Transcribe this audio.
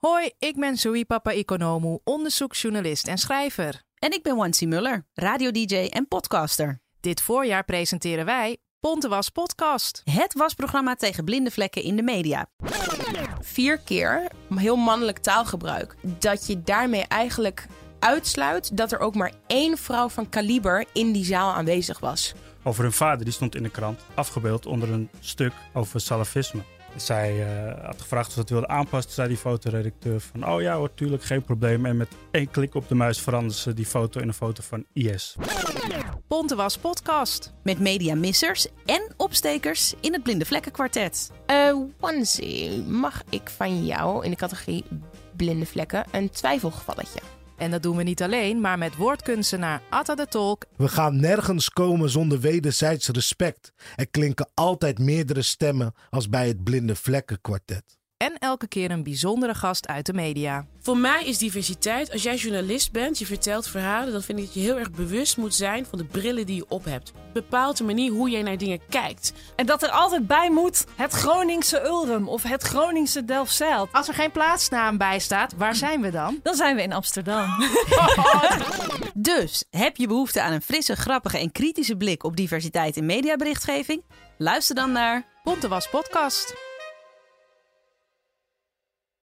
Hoi, ik ben Sui Papa Economu, onderzoeksjournalist en schrijver. En ik ben Wancy Muller, radio-dj en podcaster. Dit voorjaar presenteren wij Ponte Was Podcast. Het wasprogramma tegen blinde vlekken in de media. Vier keer heel mannelijk taalgebruik. Dat je daarmee eigenlijk uitsluit dat er ook maar één vrouw van kaliber in die zaal aanwezig was. Over hun vader, die stond in de krant, afgebeeld onder een stuk over salafisme. Zij uh, had gevraagd of ze het wilde aanpassen. zei die fotoredacteur van... oh ja hoor, tuurlijk, geen probleem. En met één klik op de muis veranderde ze die foto in een foto van IS. Ponte was podcast. Met mediamissers en opstekers in het Blinde Vlekkenkwartet. Uh, Onesie, mag ik van jou in de categorie blinde vlekken een twijfelgevalletje? En dat doen we niet alleen, maar met woordkunstenaar Atta de Tolk. We gaan nergens komen zonder wederzijds respect. Er klinken altijd meerdere stemmen als bij het Blinde Vlekken Kwartet. En elke keer een bijzondere gast uit de media. Voor mij is diversiteit, als jij journalist bent, je vertelt verhalen, dan vind ik dat je heel erg bewust moet zijn van de brillen die je op hebt. Bepaalt de manier hoe jij naar dingen kijkt. En dat er altijd bij moet het Groningse Ulrum of het Groningse Delfzijl. Als er geen plaatsnaam bij staat, waar zijn we dan? Dan zijn we in Amsterdam. dus, heb je behoefte aan een frisse, grappige en kritische blik op diversiteit in mediaberichtgeving? Luister dan naar Ponte Was Podcast.